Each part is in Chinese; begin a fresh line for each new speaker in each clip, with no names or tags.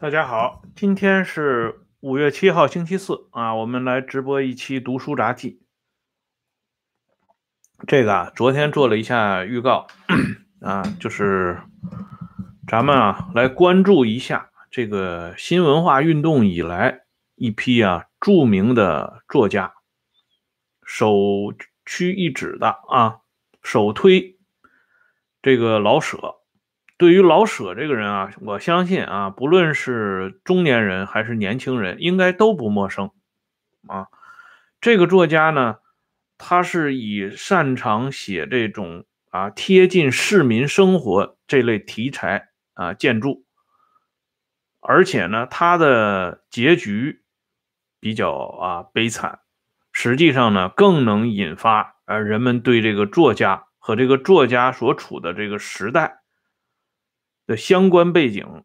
大家好，今天是五月七号，星期四啊，我们来直播一期读书札记。这个啊，昨天做了一下预告啊，就是咱们啊来关注一下这个新文化运动以来一批啊著名的作家，首屈一指的啊，首推这个老舍。对于老舍这个人啊，我相信啊，不论是中年人还是年轻人，应该都不陌生啊。这个作家呢，他是以擅长写这种啊贴近市民生活这类题材啊建筑，而且呢，他的结局比较啊悲惨，实际上呢，更能引发呃人们对这个作家和这个作家所处的这个时代。的相关背景，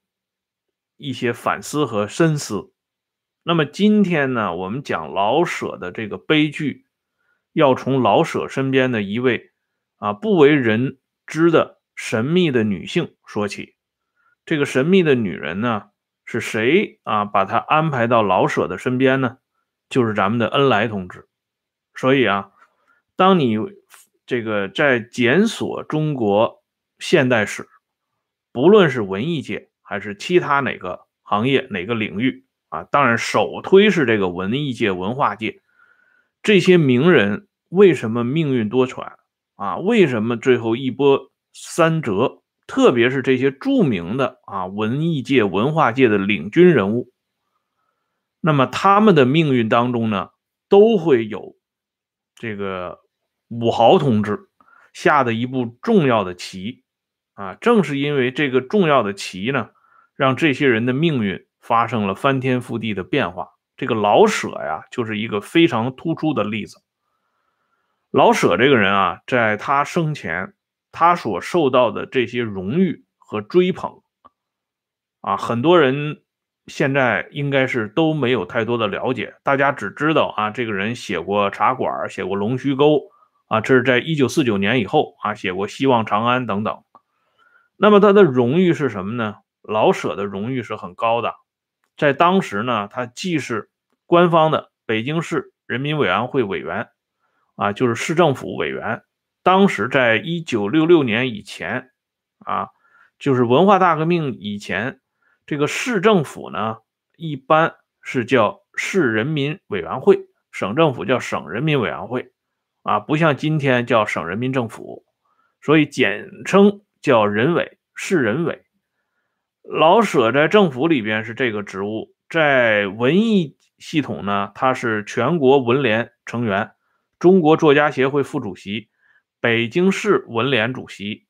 一些反思和深思。那么今天呢，我们讲老舍的这个悲剧，要从老舍身边的一位啊不为人知的神秘的女性说起。这个神秘的女人呢，是谁啊？把她安排到老舍的身边呢？就是咱们的恩来同志。所以啊，当你这个在检索中国现代史。不论是文艺界还是其他哪个行业哪个领域啊，当然首推是这个文艺界文化界，这些名人为什么命运多舛啊？为什么最后一波三折？特别是这些著名的啊文艺界文化界的领军人物，那么他们的命运当中呢，都会有这个武豪同志下的一步重要的棋。啊，正是因为这个重要的棋呢，让这些人的命运发生了翻天覆地的变化。这个老舍呀，就是一个非常突出的例子。老舍这个人啊，在他生前，他所受到的这些荣誉和追捧，啊，很多人现在应该是都没有太多的了解。大家只知道啊，这个人写过《茶馆》，写过《龙须沟》，啊，这是在一九四九年以后啊，写过《希望长安》等等。那么他的荣誉是什么呢？老舍的荣誉是很高的，在当时呢，他既是官方的北京市人民委员会委员，啊，就是市政府委员。当时在一九六六年以前，啊，就是文化大革命以前，这个市政府呢，一般是叫市人民委员会，省政府叫省人民委员会，啊，不像今天叫省人民政府，所以简称。叫人委，市人委。老舍在政府里边是这个职务，在文艺系统呢，他是全国文联成员，中国作家协会副主席，北京市文联主席。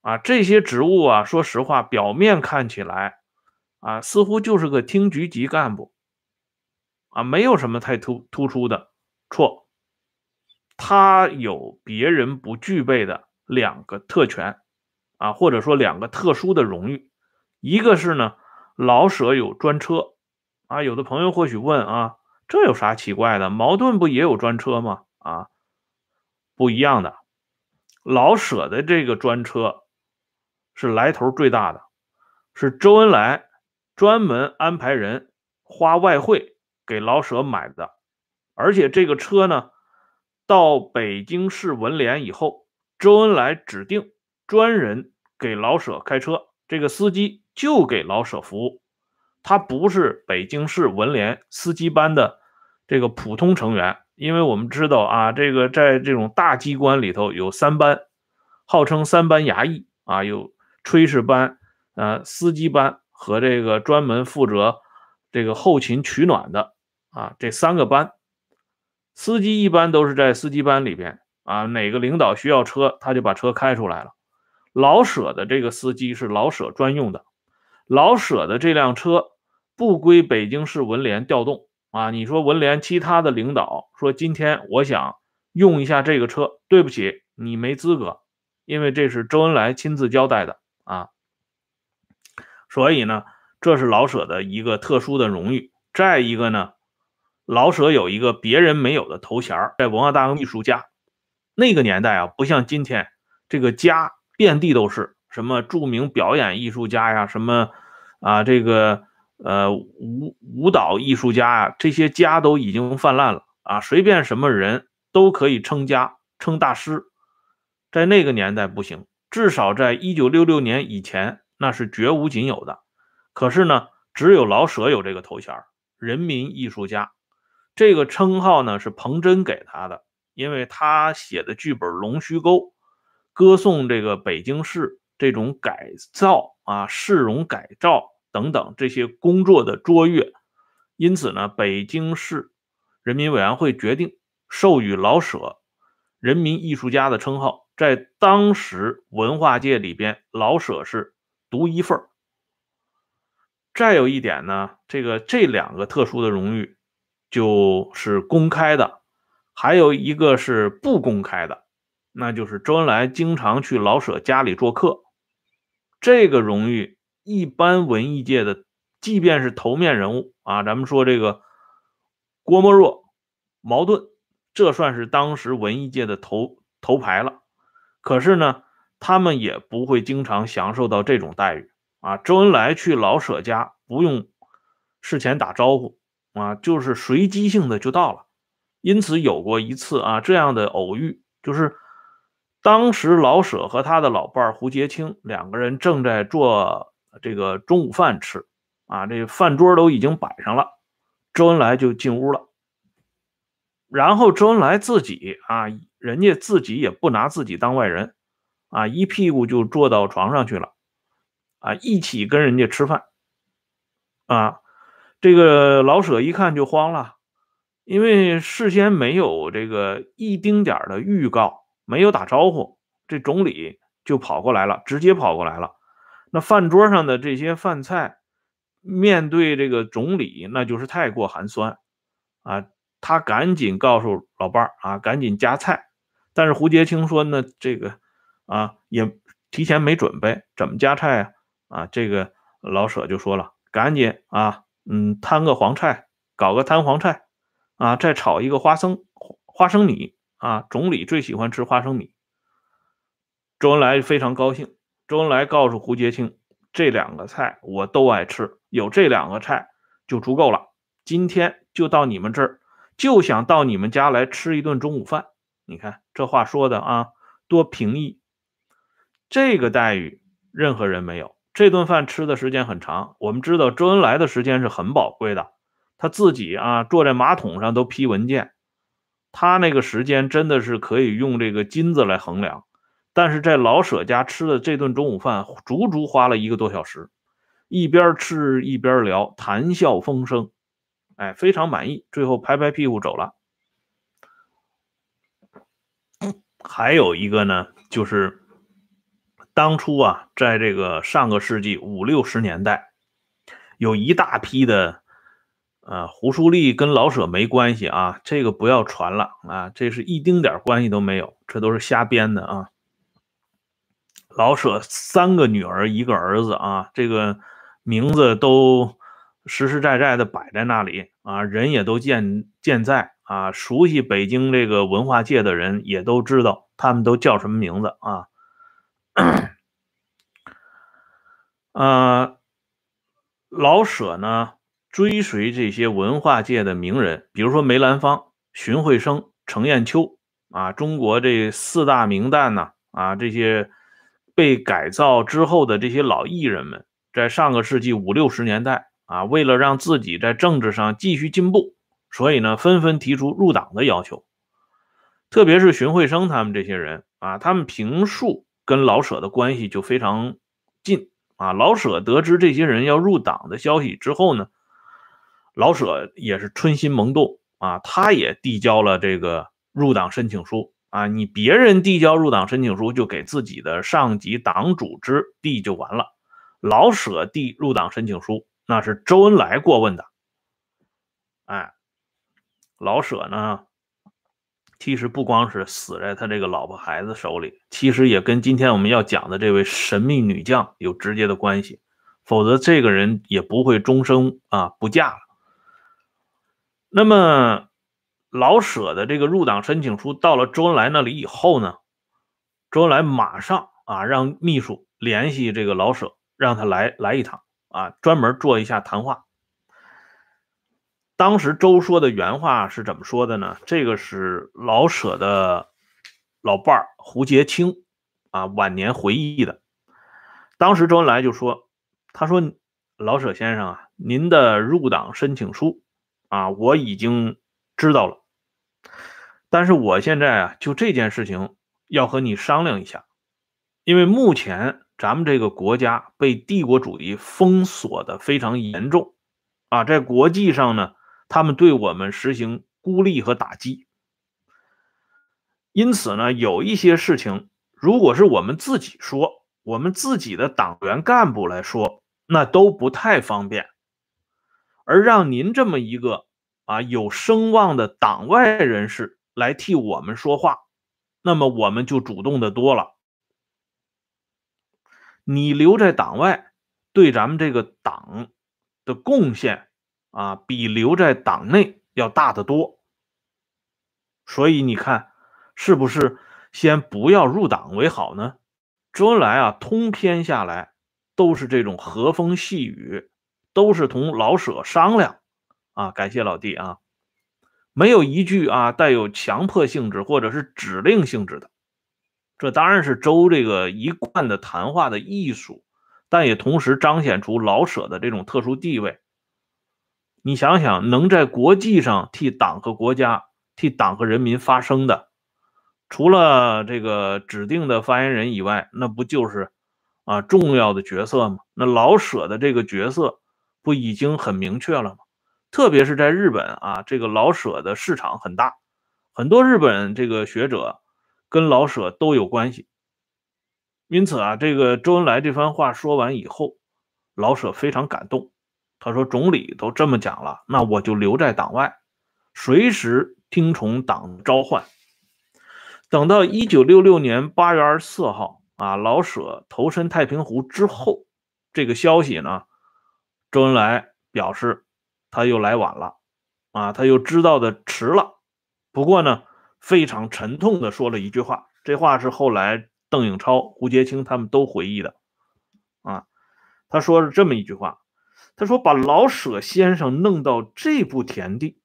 啊，这些职务啊，说实话，表面看起来啊，似乎就是个厅局级干部，啊，没有什么太突突出的。错，他有别人不具备的。两个特权，啊，或者说两个特殊的荣誉，一个是呢，老舍有专车，啊，有的朋友或许问啊，这有啥奇怪的？茅盾不也有专车吗？啊，不一样的，老舍的这个专车是来头最大的，是周恩来专门安排人花外汇给老舍买的，而且这个车呢，到北京市文联以后。周恩来指定专人给老舍开车，这个司机就给老舍服务，他不是北京市文联司机班的这个普通成员，因为我们知道啊，这个在这种大机关里头有三班，号称三班衙役啊，有炊事班、呃司机班和这个专门负责这个后勤取暖的啊这三个班，司机一般都是在司机班里边。啊，哪个领导需要车，他就把车开出来了。老舍的这个司机是老舍专用的，老舍的这辆车不归北京市文联调动啊。你说文联其他的领导说今天我想用一下这个车，对不起，你没资格，因为这是周恩来亲自交代的啊。所以呢，这是老舍的一个特殊的荣誉。再一个呢，老舍有一个别人没有的头衔，在文化大革命艺术家。那个年代啊，不像今天，这个家遍地都是什么著名表演艺术家呀，什么啊，这个呃舞舞蹈艺术家啊，这些家都已经泛滥了。啊，随便什么人都可以称家称大师，在那个年代不行，至少在一九六六年以前，那是绝无仅有的。可是呢，只有老舍有这个头衔人民艺术家”，这个称号呢是彭真给他的，因为他写的剧本《龙须沟》，歌颂这个北京市这种改造啊、市容改造等等这些工作的卓越，因此呢，北京市人民委员会决定授予老舍“人民艺术家”的称号，在当时文化界里边，老舍是独一份儿。再有一点呢，这个这两个特殊的荣誉就是公开的，还有一个是不公开的，那就是周恩来经常去老舍家里做客。这个荣誉一般文艺界的，即便是头面人物啊，咱们说这个郭沫若、茅盾，这算是当时文艺界的头头牌了。可是呢，他们也不会经常享受到这种待遇。啊，周恩来去老舍家不用事前打招呼啊，就是随机性的就到了。因此有过一次啊这样的偶遇，就是当时老舍和他的老伴胡杰清两个人正在做这个中午饭吃啊，这饭桌都已经摆上了，周恩来就进屋了。然后周恩来自己啊，人家自己也不拿自己当外人啊，一屁股就坐到床上去了。啊，一起跟人家吃饭，啊，这个老舍一看就慌了，因为事先没有这个一丁点的预告，没有打招呼，这总理就跑过来了，直接跑过来了。那饭桌上的这些饭菜，面对这个总理，那就是太过寒酸啊。他赶紧告诉老伴儿啊，赶紧夹菜。但是胡杰清说呢，这个啊也提前没准备，怎么夹菜啊？啊，这个老舍就说了，赶紧啊，嗯，摊个黄菜，搞个摊黄菜，啊，再炒一个花生花生米啊，总理最喜欢吃花生米。周恩来非常高兴，周恩来告诉胡杰清，这两个菜我都爱吃，有这两个菜就足够了。今天就到你们这儿，就想到你们家来吃一顿中午饭。你看这话说的啊，多平易，这个待遇任何人没有。这顿饭吃的时间很长，我们知道周恩来的时间是很宝贵的，他自己啊坐在马桶上都批文件，他那个时间真的是可以用这个金子来衡量。但是在老舍家吃的这顿中午饭，足足花了一个多小时，一边吃一边聊，谈笑风生，哎，非常满意，最后拍拍屁股走了。还有一个呢，就是。当初啊，在这个上个世纪五六十年代，有一大批的，啊，胡舒立跟老舍没关系啊，这个不要传了啊，这是一丁点关系都没有，这都是瞎编的啊。老舍三个女儿一个儿子啊，这个名字都实实在在的摆在那里啊，人也都健健在啊，熟悉北京这个文化界的人也都知道他们都叫什么名字啊。呃，老舍呢追随这些文化界的名人，比如说梅兰芳、荀慧生、程砚秋啊，中国这四大名旦呢啊，这些被改造之后的这些老艺人们，在上个世纪五六十年代啊，为了让自己在政治上继续进步，所以呢，纷纷提出入党的要求。特别是荀慧生他们这些人啊，他们评述。跟老舍的关系就非常近啊！老舍得知这些人要入党的消息之后呢，老舍也是春心萌动啊，他也递交了这个入党申请书啊。你别人递交入党申请书就给自己的上级党组织递就完了，老舍递入党申请书那是周恩来过问的。哎，老舍呢？其实不光是死在他这个老婆孩子手里，其实也跟今天我们要讲的这位神秘女将有直接的关系，否则这个人也不会终生啊不嫁了。那么老舍的这个入党申请书到了周恩来那里以后呢，周恩来马上啊让秘书联系这个老舍，让他来来一趟啊，专门做一下谈话。当时周说的原话是怎么说的呢？这个是老舍的老伴儿胡杰清啊晚年回忆的。当时周恩来就说：“他说老舍先生啊，您的入党申请书啊，我已经知道了。但是我现在啊，就这件事情要和你商量一下，因为目前咱们这个国家被帝国主义封锁的非常严重啊，在国际上呢，他们对我们实行孤立和打击。因此呢，有一些事情，如果是我们自己说。”我们自己的党员干部来说，那都不太方便，而让您这么一个啊有声望的党外人士来替我们说话，那么我们就主动的多了。你留在党外，对咱们这个党的贡献啊，比留在党内要大得多。所以你看，是不是先不要入党为好呢？周恩来啊，通篇下来都是这种和风细雨，都是同老舍商量啊。感谢老弟啊，没有一句啊带有强迫性质或者是指令性质的。这当然是周这个一贯的谈话的艺术，但也同时彰显出老舍的这种特殊地位。你想想，能在国际上替党和国家、替党和人民发声的。除了这个指定的发言人以外，那不就是啊重要的角色吗？那老舍的这个角色不已经很明确了吗？特别是在日本啊，这个老舍的市场很大，很多日本这个学者跟老舍都有关系。因此啊，这个周恩来这番话说完以后，老舍非常感动。他说：“总理都这么讲了，那我就留在党外，随时听从党召唤。”等到一九六六年八月二十四号啊，老舍投身太平湖之后，这个消息呢，周恩来表示他又来晚了，啊，他又知道的迟了。不过呢，非常沉痛的说了一句话，这话是后来邓颖超、胡杰清他们都回忆的，啊，他说了这么一句话，他说把老舍先生弄到这步田地，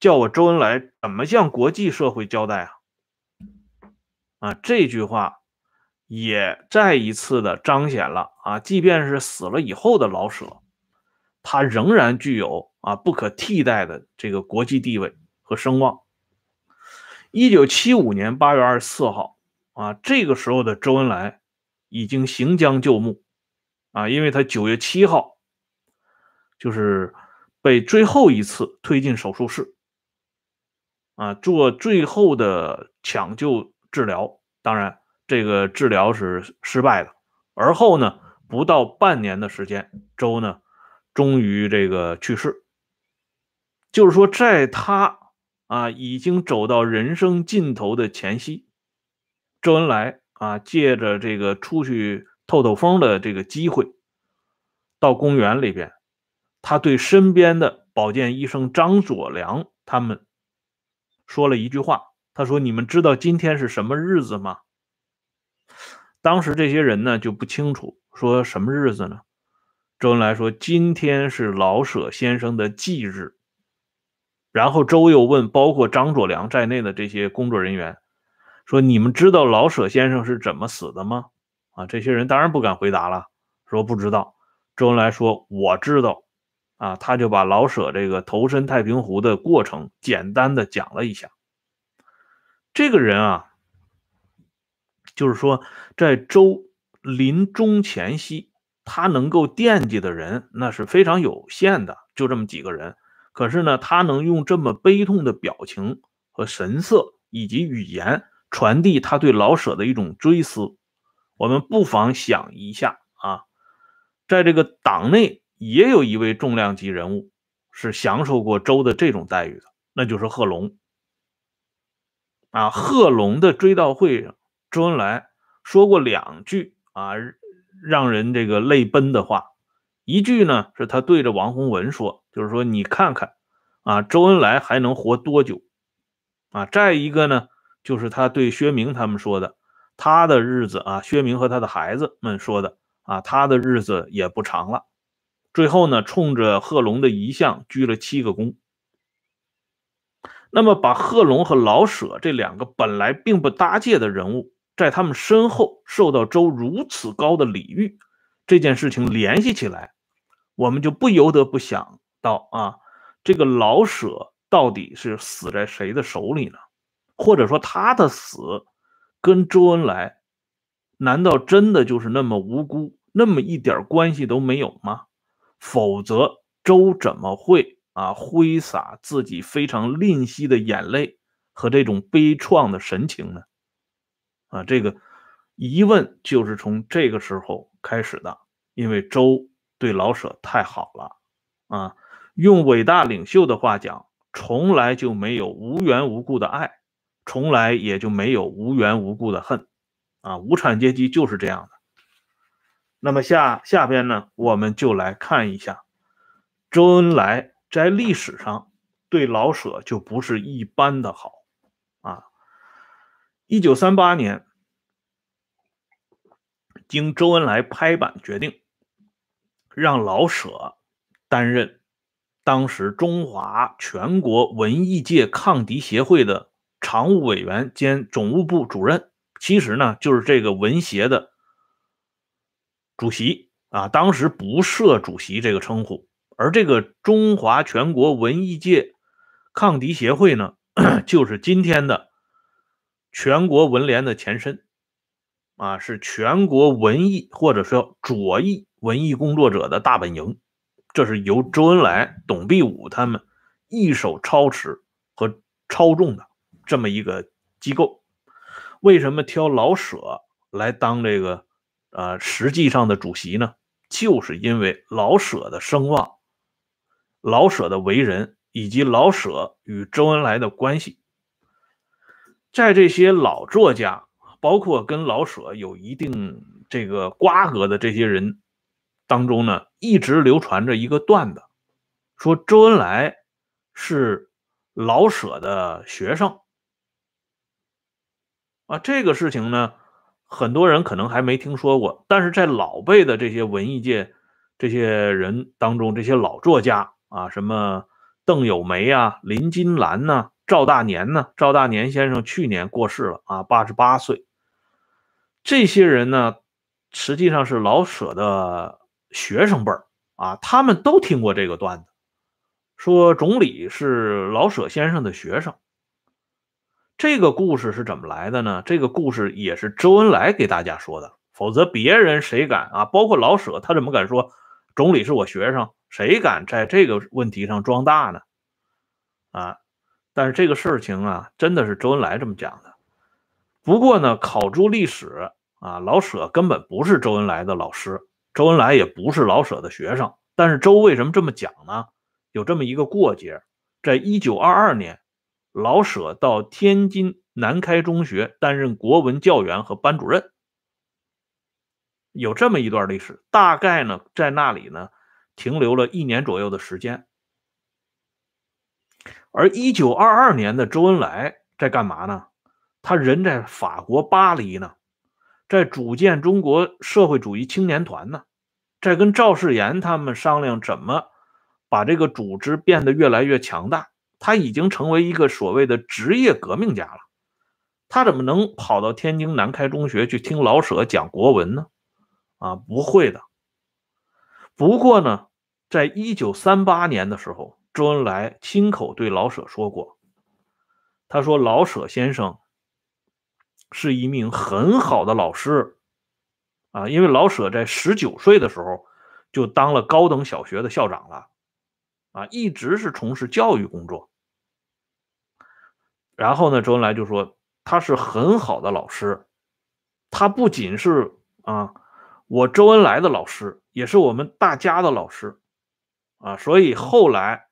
叫我周恩来怎么向国际社会交代啊？啊，这句话也再一次的彰显了啊，即便是死了以后的老舍，他仍然具有啊不可替代的这个国际地位和声望。一九七五年八月二十四号啊，这个时候的周恩来已经行将就木啊，因为他九月七号就是被最后一次推进手术室啊，做最后的抢救。治疗当然，这个治疗是失败的。而后呢，不到半年的时间，周呢终于这个去世。就是说，在他啊已经走到人生尽头的前夕，周恩来啊借着这个出去透透风的这个机会，到公园里边，他对身边的保健医生张佐良他们说了一句话。他说：“你们知道今天是什么日子吗？”当时这些人呢就不清楚，说什么日子呢？周恩来说：“今天是老舍先生的忌日。”然后周又问，包括张作良在内的这些工作人员，说：“你们知道老舍先生是怎么死的吗？”啊，这些人当然不敢回答了，说不知道。周恩来说：“我知道。”啊，他就把老舍这个投身太平湖的过程简单的讲了一下。这个人啊，就是说，在周临终前夕，他能够惦记的人那是非常有限的，就这么几个人。可是呢，他能用这么悲痛的表情和神色以及语言传递他对老舍的一种追思。我们不妨想一下啊，在这个党内也有一位重量级人物是享受过周的这种待遇的，那就是贺龙。啊，贺龙的追悼会上，周恩来说过两句啊，让人这个泪奔的话。一句呢是他对着王洪文说，就是说你看看啊，周恩来还能活多久？啊，再一个呢，就是他对薛明他们说的，他的日子啊，薛明和他的孩子们说的啊，他的日子也不长了。最后呢，冲着贺龙的遗像鞠了七个躬。那么，把贺龙和老舍这两个本来并不搭界的人物，在他们身后受到周如此高的礼遇，这件事情联系起来，我们就不由得不想到啊，这个老舍到底是死在谁的手里呢？或者说，他的死跟周恩来难道真的就是那么无辜，那么一点关系都没有吗？否则，周怎么会？啊，挥洒自己非常吝惜的眼泪和这种悲怆的神情呢？啊，这个疑问就是从这个时候开始的。因为周对老舍太好了啊，用伟大领袖的话讲，从来就没有无缘无故的爱，从来也就没有无缘无故的恨。啊，无产阶级就是这样的。那么下下边呢，我们就来看一下周恩来。在历史上，对老舍就不是一般的好。一九三八年，经周恩来拍板决定，让老舍担任当时中华全国文艺界抗敌协会的常务委员兼总务部主任，其实呢就是这个文协的主席啊。当时不设主席这个称呼。而这个中华全国文艺界抗敌协会呢，就是今天的全国文联的前身，啊，是全国文艺或者说左翼文艺工作者的大本营。这是由周恩来、董必武他们一手操持和操纵的这么一个机构。为什么挑老舍来当这个呃实际上的主席呢？就是因为老舍的声望。老舍的为人以及老舍与周恩来的关系，在这些老作家，包括跟老舍有一定这个瓜葛的这些人当中呢，一直流传着一个段子，说周恩来是老舍的学生啊。这个事情呢，很多人可能还没听说过，但是在老辈的这些文艺界这些人当中，这些老作家。啊，什么邓友梅啊，林金兰呢，赵大年呢？赵大年先生去年过世了啊，八十八岁。这些人呢，实际上是老舍的学生辈儿啊，他们都听过这个段子，说总理是老舍先生的学生。这个故事是怎么来的呢？这个故事也是周恩来给大家说的，否则别人谁敢啊？包括老舍，他怎么敢说总理是我学生？谁敢在这个问题上装大呢？啊！但是这个事情啊，真的是周恩来这么讲的。不过呢，考诸历史啊，老舍根本不是周恩来的老师，周恩来也不是老舍的学生。但是周为什么这么讲呢？有这么一个过节，在一九二二年，老舍到天津南开中学担任国文教员和班主任，有这么一段历史。大概呢，在那里呢。停留了一年左右的时间，而一九二二年的周恩来在干嘛呢？他人在法国巴黎呢，在组建中国社会主义青年团呢，在跟赵世炎他们商量怎么把这个组织变得越来越强大。他已经成为一个所谓的职业革命家了，他怎么能跑到天津南开中学去听老舍讲国文呢？啊，不会的。不过呢，在一九三八年的时候，周恩来亲口对老舍说过：“他说老舍先生是一名很好的老师啊，因为老舍在十九岁的时候就当了高等小学的校长了啊，一直是从事教育工作。然后呢，周恩来就说他是很好的老师，他不仅是啊。”我周恩来的老师也是我们大家的老师，啊，所以后来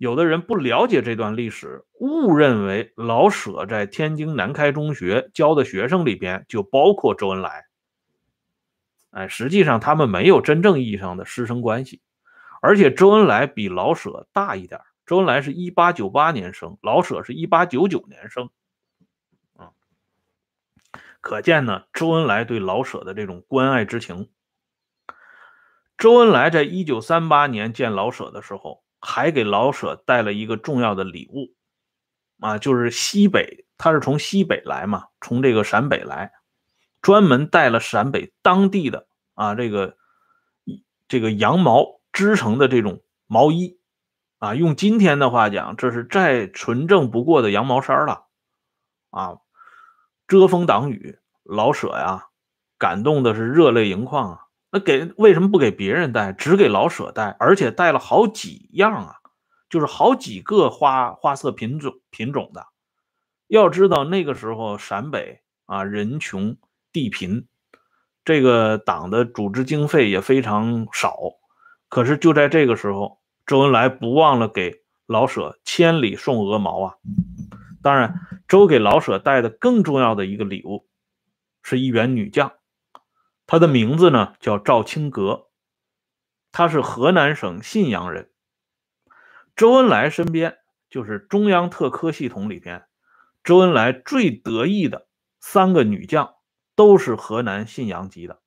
有的人不了解这段历史，误认为老舍在天津南开中学教的学生里边就包括周恩来，哎，实际上他们没有真正意义上的师生关系，而且周恩来比老舍大一点，周恩来是一八九八年生，老舍是一八九九年生。可见呢，周恩来对老舍的这种关爱之情。周恩来在一九三八年见老舍的时候，还给老舍带了一个重要的礼物，啊，就是西北，他是从西北来嘛，从这个陕北来，专门带了陕北当地的啊这个这个羊毛织成的这种毛衣，啊，用今天的话讲，这是再纯正不过的羊毛衫了，啊，遮风挡雨，老舍呀。感动的是热泪盈眶啊！那给为什么不给别人带，只给老舍带，而且带了好几样啊，就是好几个花花色品种品种的。要知道那个时候陕北啊人穷地贫，这个党的组织经费也非常少。可是就在这个时候，周恩来不忘了给老舍千里送鹅毛啊！当然，周给老舍带的更重要的一个礼物，是一员女将。他的名字呢叫赵青阁，他是河南省信阳人。周恩来身边就是中央特科系统里边，周恩来最得意的三个女将都是河南信阳籍的。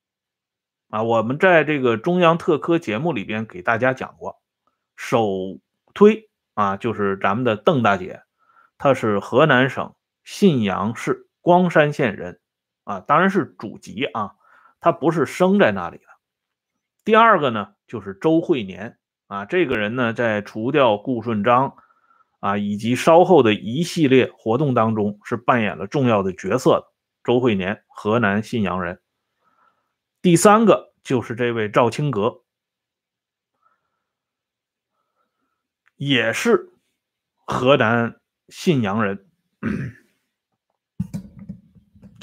啊，我们在这个中央特科节目里边给大家讲过，首推啊就是咱们的邓大姐，她是河南省信阳市光山县人，啊，当然是祖籍啊。他不是生在那里的。第二个呢，就是周惠年啊，这个人呢，在除掉顾顺章啊以及稍后的一系列活动当中，是扮演了重要的角色的。周惠年，河南信阳人。第三个就是这位赵青阁，也是河南信阳人。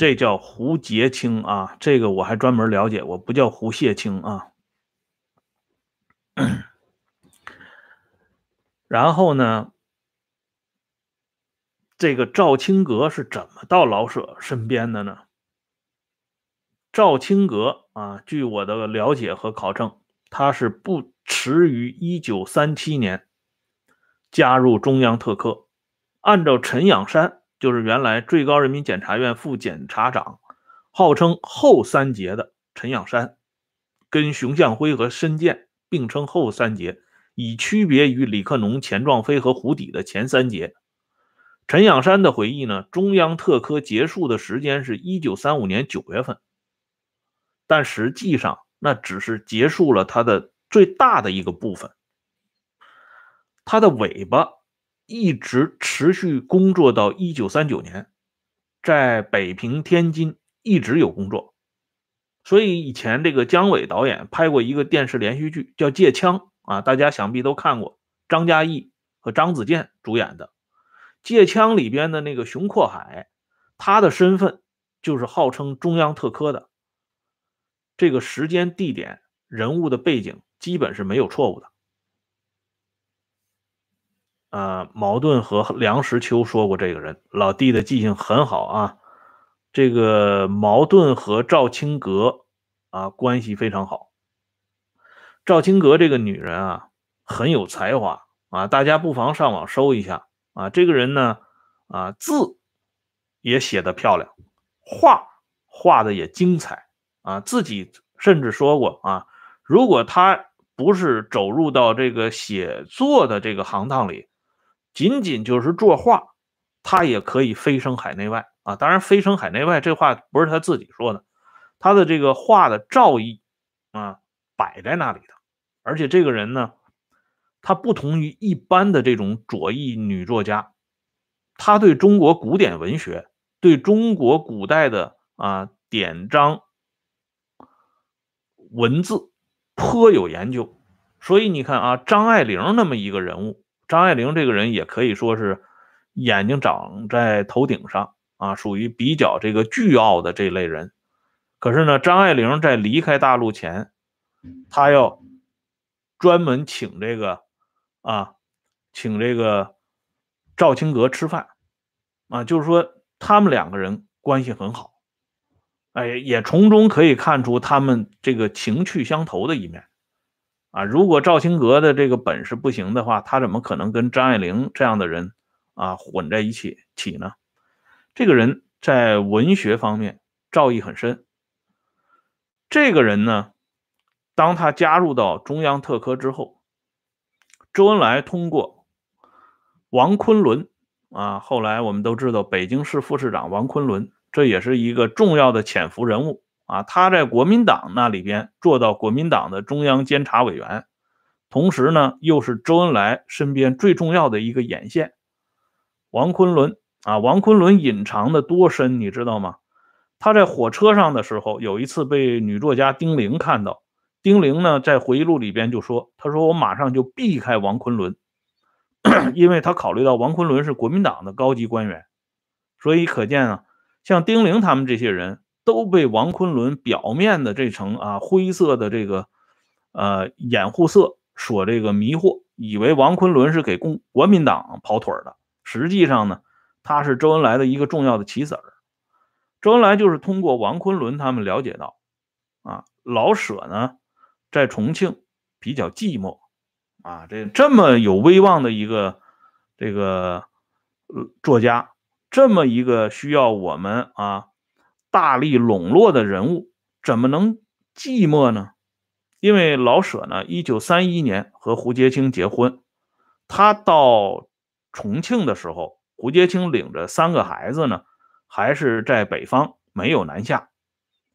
这叫胡洁清啊，这个我还专门了解，我不叫胡谢清啊。然后呢，这个赵青阁是怎么到老舍身边的呢？赵青阁啊，据我的了解和考证，他是不迟于一九三七年加入中央特科，按照陈养山。就是原来最高人民检察院副检察长，号称后三杰的陈养山，跟熊向晖和申健并称后三杰，以区别于李克农、钱壮飞和胡底的前三杰。陈养山的回忆呢，中央特科结束的时间是一九三五年九月份，但实际上那只是结束了他的最大的一个部分，他的尾巴。一直持续工作到一九三九年，在北平、天津一直有工作，所以以前这个姜伟导演拍过一个电视连续剧叫《借枪》啊，大家想必都看过，张嘉译和张子健主演的《借枪》里边的那个熊阔海，他的身份就是号称中央特科的，这个时间、地点、人物的背景基本是没有错误的。呃，茅盾和梁实秋说过这个人，老弟的记性很好啊。这个茅盾和赵青阁啊关系非常好。赵青阁这个女人啊很有才华啊，大家不妨上网搜一下啊。这个人呢啊字也写的漂亮，画画的也精彩啊。自己甚至说过啊，如果他不是走入到这个写作的这个行当里。仅仅就是作画，他也可以飞升海内外啊！当然，飞升海内外这话不是他自己说的，他的这个画的造诣啊摆在那里的。而且这个人呢，他不同于一般的这种左翼女作家，他对中国古典文学、对中国古代的啊典章文字颇有研究。所以你看啊，张爱玲那么一个人物。张爱玲这个人也可以说是眼睛长在头顶上啊，属于比较这个倨傲的这类人。可是呢，张爱玲在离开大陆前，她要专门请这个啊，请这个赵青阁吃饭啊，就是说他们两个人关系很好，哎，也从中可以看出他们这个情趣相投的一面。啊，如果赵青阁的这个本事不行的话，他怎么可能跟张爱玲这样的人啊混在一起起呢？这个人在文学方面造诣很深。这个人呢，当他加入到中央特科之后，周恩来通过王昆仑啊，后来我们都知道北京市副市长王昆仑，这也是一个重要的潜伏人物啊。他在国民党那里边做到国民党的中央监察委员，同时呢，又是周恩来身边最重要的一个眼线。王昆仑啊，王昆仑隐藏的多深，你知道吗？他在火车上的时候，有一次被女作家丁玲看到。丁玲呢，在回忆录里边就说：“他说我马上就避开王昆仑，因为他考虑到王昆仑是国民党的高级官员，所以可见啊，像丁玲他们这些人都被王昆仑表面的这层啊灰色的这个呃掩护色所这个迷惑，以为王昆仑是给共国民党跑腿的。实际上呢，他是周恩来的一个重要的棋子儿。周恩来就是通过王昆仑他们了解到，啊，老舍呢。”在重庆比较寂寞，啊，这这么有威望的一个这个呃作家，这么一个需要我们啊大力笼络的人物，怎么能寂寞呢？因为老舍呢，一九三一年和胡洁清结婚，他到重庆的时候，胡洁清领着三个孩子呢，还是在北方，没有南下，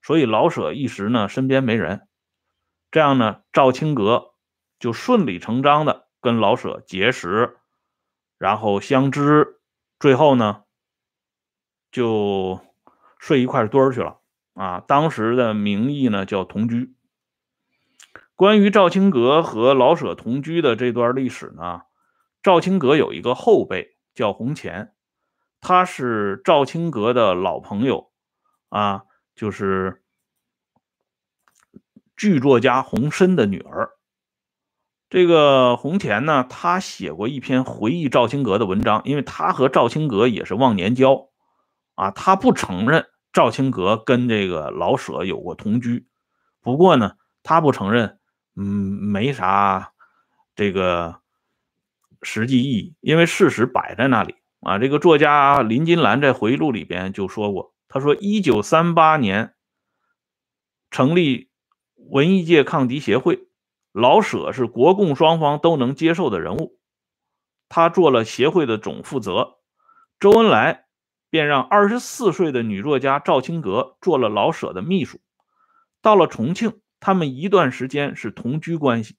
所以老舍一时呢身边没人。这样呢，赵青阁就顺理成章的跟老舍结识，然后相知，最后呢，就睡一块堆儿去了啊。当时的名义呢叫同居。关于赵青阁和老舍同居的这段历史呢，赵青阁有一个后辈叫洪乾，他是赵青阁的老朋友啊，就是。剧作家洪深的女儿，这个洪乾呢，他写过一篇回忆赵青阁的文章，因为他和赵青阁也是忘年交啊，他不承认赵青阁跟这个老舍有过同居，不过呢，他不承认，嗯，没啥这个实际意义，因为事实摆在那里啊。这个作家林金兰在回忆录里边就说过，他说，一九三八年成立。文艺界抗敌协会，老舍是国共双方都能接受的人物，他做了协会的总负责。周恩来便让二十四岁的女作家赵青阁做了老舍的秘书。到了重庆，他们一段时间是同居关系。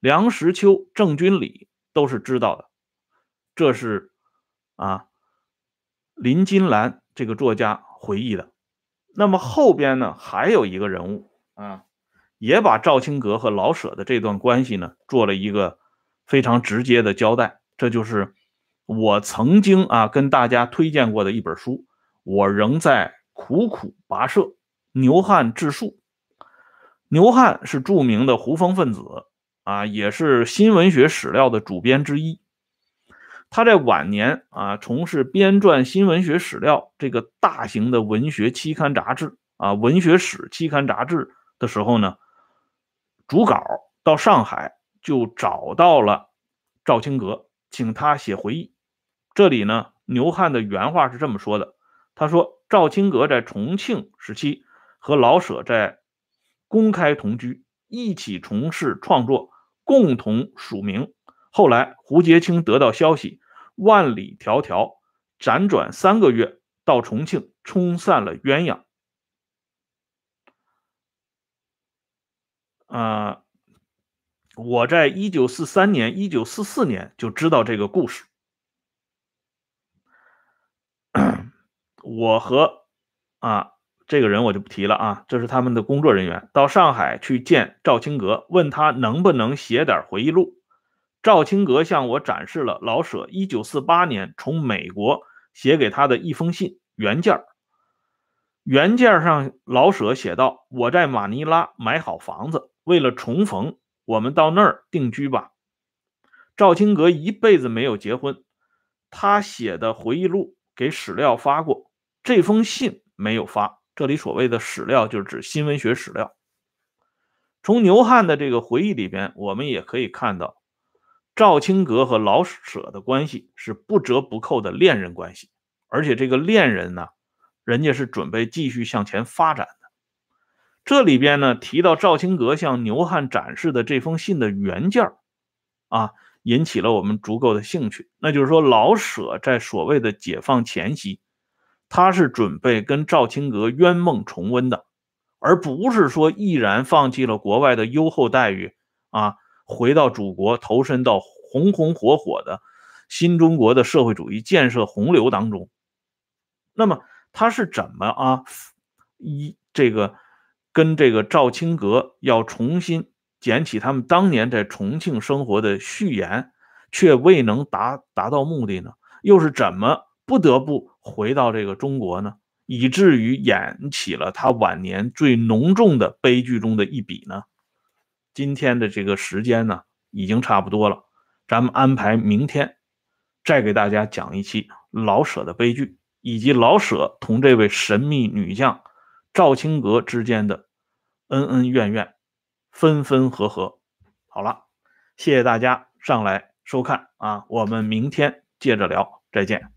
梁实秋、郑君里都是知道的。这是啊，林金兰这个作家回忆的。那么后边呢，还有一个人物啊。也把赵青阁和老舍的这段关系呢，做了一个非常直接的交代。这就是我曾经啊跟大家推荐过的一本书，我仍在苦苦跋涉。牛汉治述，牛汉是著名的胡风分子啊，也是新文学史料的主编之一。他在晚年啊，从事编撰新文学史料这个大型的文学期刊杂志啊，文学史期刊杂志的时候呢。主稿到上海就找到了赵青阁，请他写回忆。这里呢，牛汉的原话是这么说的：“他说赵青阁在重庆时期和老舍在公开同居，一起从事创作，共同署名。后来胡洁清得到消息，万里迢迢辗转三个月到重庆，冲散了鸳鸯。”啊，我在一九四三年、一九四四年就知道这个故事。我和啊这个人我就不提了啊，这是他们的工作人员到上海去见赵青阁，问他能不能写点回忆录。赵青阁向我展示了老舍一九四八年从美国写给他的一封信原件原件上老舍写道：“我在马尼拉买好房子。”为了重逢，我们到那儿定居吧。赵青阁一辈子没有结婚，他写的回忆录给史料发过，这封信没有发。这里所谓的史料，就是指新闻学史料。从牛汉的这个回忆里边，我们也可以看到，赵青阁和老舍的关系是不折不扣的恋人关系，而且这个恋人呢，人家是准备继续向前发展的。这里边呢提到赵青阁向牛汉展示的这封信的原件啊，引起了我们足够的兴趣。那就是说，老舍在所谓的解放前夕，他是准备跟赵青阁冤梦重温的，而不是说毅然放弃了国外的优厚待遇啊，回到祖国，投身到红红火火的新中国的社会主义建设洪流当中。那么他是怎么啊？一这个。跟这个赵青阁要重新捡起他们当年在重庆生活的序言，却未能达达到目的呢？又是怎么不得不回到这个中国呢？以至于演起了他晚年最浓重的悲剧中的一笔呢？今天的这个时间呢，已经差不多了，咱们安排明天再给大家讲一期老舍的悲剧，以及老舍同这位神秘女将。赵青阁之间的恩恩怨怨、分分合合，好了，谢谢大家上来收看啊，我们明天接着聊，再见。